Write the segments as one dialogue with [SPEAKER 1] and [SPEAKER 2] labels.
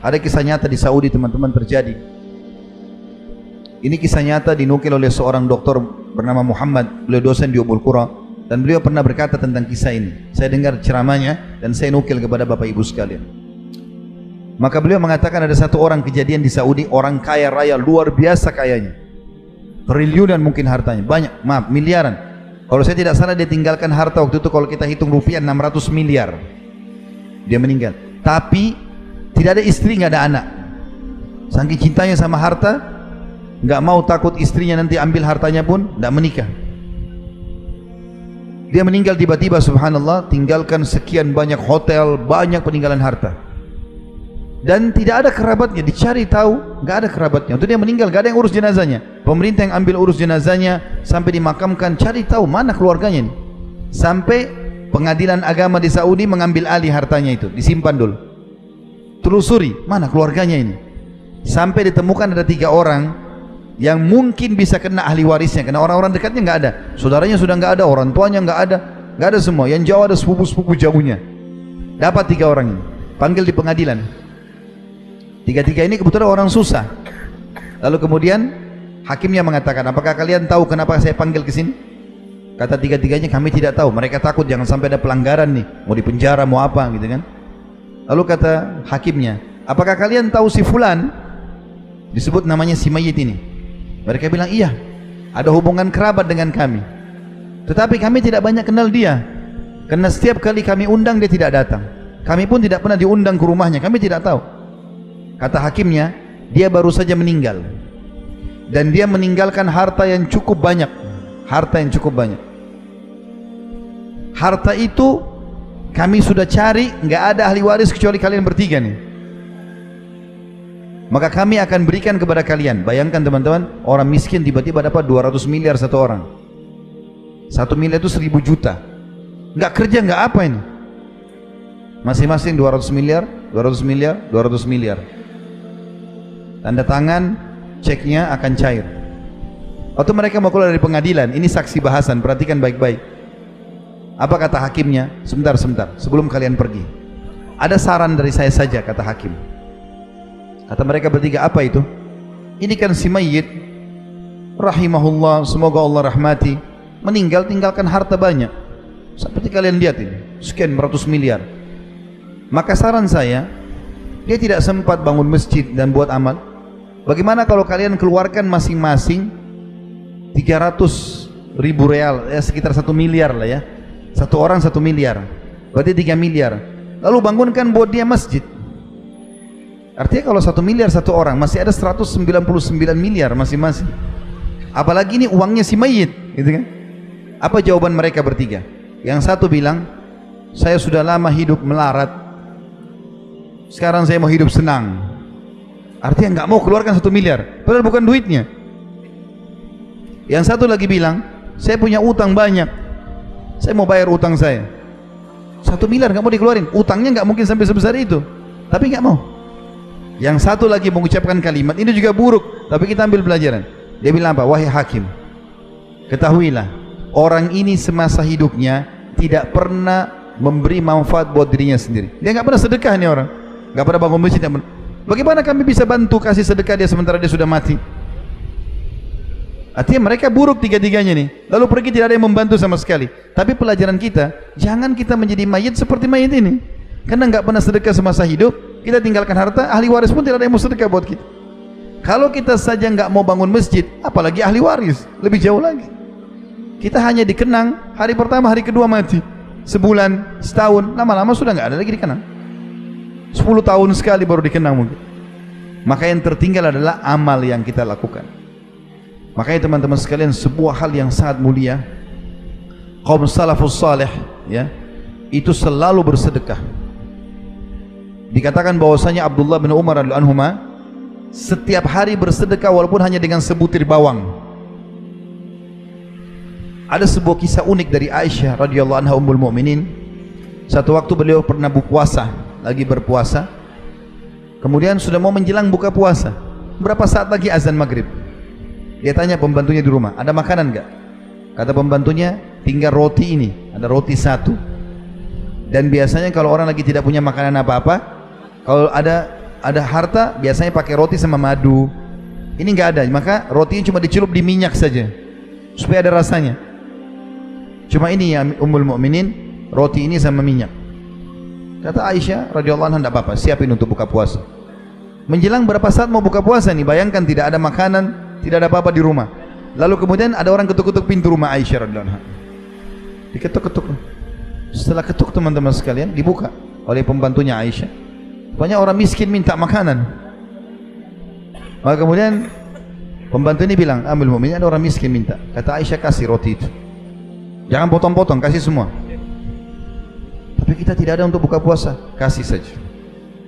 [SPEAKER 1] Ada kisah nyata di Saudi teman-teman terjadi. Ini kisah nyata dinukil oleh seorang dokter bernama Muhammad, beliau dosen di Ummul Qura dan beliau pernah berkata tentang kisah ini. Saya dengar ceramahnya dan saya nukil kepada Bapak Ibu sekalian. Maka beliau mengatakan ada satu orang kejadian di Saudi, orang kaya raya luar biasa kayanya. Triliunan mungkin hartanya, banyak, maaf, miliaran. Kalau saya tidak salah dia tinggalkan harta waktu itu kalau kita hitung rupiah 600 miliar. Dia meninggal. Tapi tidak ada istri, nggak ada anak. Saking cintanya sama harta, nggak mau takut istrinya nanti ambil hartanya pun, nggak menikah. Dia meninggal tiba-tiba subhanallah, tinggalkan sekian banyak hotel, banyak peninggalan harta. Dan tidak ada kerabatnya, dicari tahu, nggak ada kerabatnya. Untuk dia meninggal, nggak ada yang urus jenazahnya. Pemerintah yang ambil urus jenazahnya sampai dimakamkan, cari tahu mana keluarganya ini. Sampai pengadilan agama di Saudi mengambil alih hartanya itu, disimpan dulu telusuri mana keluarganya ini? Sampai ditemukan ada tiga orang yang mungkin bisa kena ahli warisnya. Karena orang-orang dekatnya nggak ada. Saudaranya sudah nggak ada orang tuanya nggak ada. Nggak ada semua. Yang jauh ada sepupu-sepupu jauhnya. Dapat tiga orang ini. Panggil di pengadilan. Tiga-tiga ini kebetulan orang susah. Lalu kemudian hakimnya mengatakan apakah kalian tahu kenapa saya panggil ke sini? Kata tiga-tiganya kami tidak tahu. Mereka takut jangan sampai ada pelanggaran nih. Mau dipenjara mau apa gitu kan Lalu kata hakimnya, apakah kalian tahu si fulan? Disebut namanya si mayit ini. Mereka bilang, iya, ada hubungan kerabat dengan kami. Tetapi kami tidak banyak kenal dia. Karena setiap kali kami undang dia tidak datang. Kami pun tidak pernah diundang ke rumahnya, kami tidak tahu. Kata hakimnya, dia baru saja meninggal. Dan dia meninggalkan harta yang cukup banyak. Harta yang cukup banyak. Harta itu kami sudah cari, nggak ada ahli waris kecuali kalian bertiga nih. Maka kami akan berikan kepada kalian. Bayangkan teman-teman, orang miskin tiba-tiba dapat 200 miliar satu orang. Satu miliar itu seribu juta. Nggak kerja, nggak apa ini. Masing-masing 200 miliar, 200 miliar, 200 miliar. Tanda tangan, ceknya akan cair. Waktu mereka mau keluar dari pengadilan, ini saksi bahasan, perhatikan baik-baik. Apa kata hakimnya? Sebentar, sebentar, sebelum kalian pergi. Ada saran dari saya saja, kata hakim. Kata mereka bertiga, apa itu? Ini kan si mayit, rahimahullah, semoga Allah rahmati, meninggal tinggalkan harta banyak. Seperti kalian lihat ini, sekian ratus miliar. Maka saran saya, dia tidak sempat bangun masjid dan buat amal. Bagaimana kalau kalian keluarkan masing-masing 300 ribu real, ya sekitar satu miliar lah ya satu orang satu miliar. Berarti tiga miliar. Lalu bangunkan buat dia masjid. Artinya kalau satu miliar satu orang masih ada 199 miliar masing-masing. Apalagi ini uangnya si mayit, gitu kan? Apa jawaban mereka bertiga? Yang satu bilang, saya sudah lama hidup melarat. Sekarang saya mau hidup senang. Artinya nggak mau keluarkan satu miliar, padahal bukan duitnya. Yang satu lagi bilang, saya punya utang banyak saya mau bayar utang saya. Satu miliar nggak mau dikeluarin. Utangnya nggak mungkin sampai sebesar itu. Tapi nggak mau. Yang satu lagi mengucapkan kalimat ini juga buruk. Tapi kita ambil pelajaran. Dia bilang apa? Wahai hakim ketahuilah orang ini semasa hidupnya tidak pernah memberi manfaat buat dirinya sendiri. Dia nggak pernah sedekah nih orang. Nggak pernah bangun masjid. Bagaimana kami bisa bantu kasih sedekah dia sementara dia sudah mati Artinya mereka buruk tiga-tiganya nih. Lalu pergi tidak ada yang membantu sama sekali. Tapi pelajaran kita, jangan kita menjadi mayit seperti mayit ini. Karena nggak pernah sedekah semasa hidup, kita tinggalkan harta, ahli waris pun tidak ada yang mau sedekah buat kita. Kalau kita saja nggak mau bangun masjid, apalagi ahli waris, lebih jauh lagi. Kita hanya dikenang hari pertama, hari kedua mati. Sebulan, setahun, lama-lama sudah nggak ada lagi dikenang. Sepuluh tahun sekali baru dikenang mungkin. Maka yang tertinggal adalah amal yang kita lakukan. Makanya teman-teman sekalian sebuah hal yang sangat mulia kaum salafus salih ya itu selalu bersedekah. Dikatakan bahwasanya Abdullah bin Umar radhiyallahu setiap hari bersedekah walaupun hanya dengan sebutir bawang. Ada sebuah kisah unik dari Aisyah radhiyallahu anha ummul mukminin. Satu waktu beliau pernah berpuasa, lagi berpuasa. Kemudian sudah mau menjelang buka puasa. Berapa saat lagi azan maghrib? Dia tanya pembantunya di rumah, ada makanan enggak? Kata pembantunya, tinggal roti ini, ada roti satu. Dan biasanya kalau orang lagi tidak punya makanan apa-apa, kalau ada ada harta biasanya pakai roti sama madu. Ini nggak ada, maka rotinya cuma dicelup di minyak saja supaya ada rasanya. Cuma ini ya Ummul Mukminin, roti ini sama minyak. Kata Aisyah radhiyallahu anha tidak apa-apa, siapin untuk buka puasa. Menjelang berapa saat mau buka puasa nih? Bayangkan tidak ada makanan, tidak ada apa-apa di rumah. Lalu kemudian ada orang ketuk-ketuk pintu rumah Aisyah radhiyallahu. Diketuk-ketuk. Setelah ketuk teman-teman sekalian dibuka oleh pembantunya Aisyah. Banyak orang miskin minta makanan. Maka kemudian pembantu ini bilang, ambil Mukminin ada orang miskin minta. Kata Aisyah kasih roti itu. Jangan potong-potong, kasih semua. Tapi kita tidak ada untuk buka puasa, kasih saja.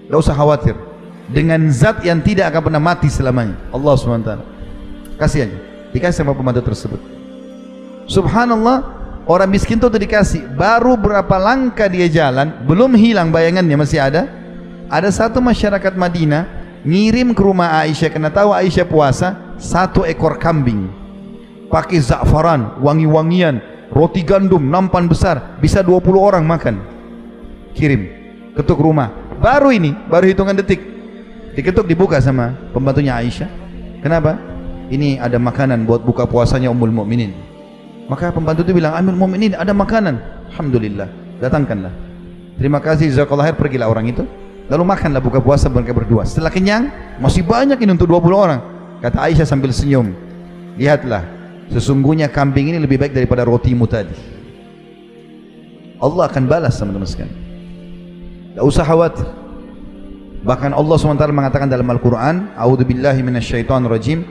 [SPEAKER 1] Tidak usah khawatir. Dengan zat yang tidak akan pernah mati selamanya. Allah SWT. Kasih aja. Dikasih sama pembantu tersebut. Subhanallah, orang miskin itu dikasih. Baru berapa langkah dia jalan, belum hilang bayangannya masih ada. Ada satu masyarakat Madinah ngirim ke rumah Aisyah karena tahu Aisyah puasa satu ekor kambing pakai za'faran wangi-wangian roti gandum nampan besar bisa 20 orang makan kirim ketuk rumah baru ini baru hitungan detik diketuk dibuka sama pembantunya Aisyah kenapa ini ada makanan buat buka puasanya Ummul Mukminin. Maka pembantu itu bilang Ummul Mukminin ada makanan. Alhamdulillah datangkanlah. Terima kasih jazakallah khair pergilah orang itu. Lalu makanlah buka puasa mereka berdua. Setelah kenyang masih banyak ini untuk 20 orang. Kata Aisyah sambil senyum lihatlah sesungguhnya kambing ini lebih baik daripada rotimu tadi. Allah akan balas teman-teman sekalian. Tidak usah khawatir. Bahkan Allah SWT mengatakan dalam Al-Quran, A'udhu billahi minasyaitan rajim,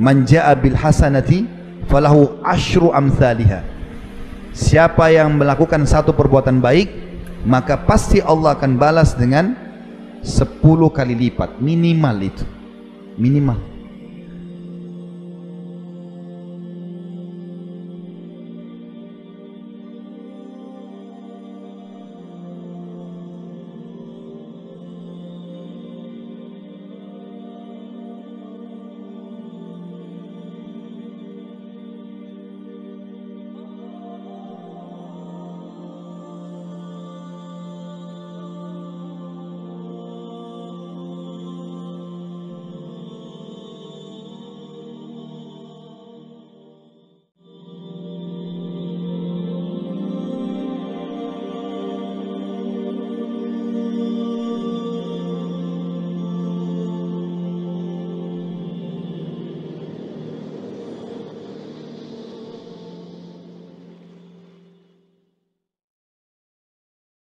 [SPEAKER 1] Man ja'a bil hasanati falahu ashru amthaliha. Siapa yang melakukan satu perbuatan baik, maka pasti Allah akan balas dengan sepuluh kali lipat. Minimal itu. Minimal.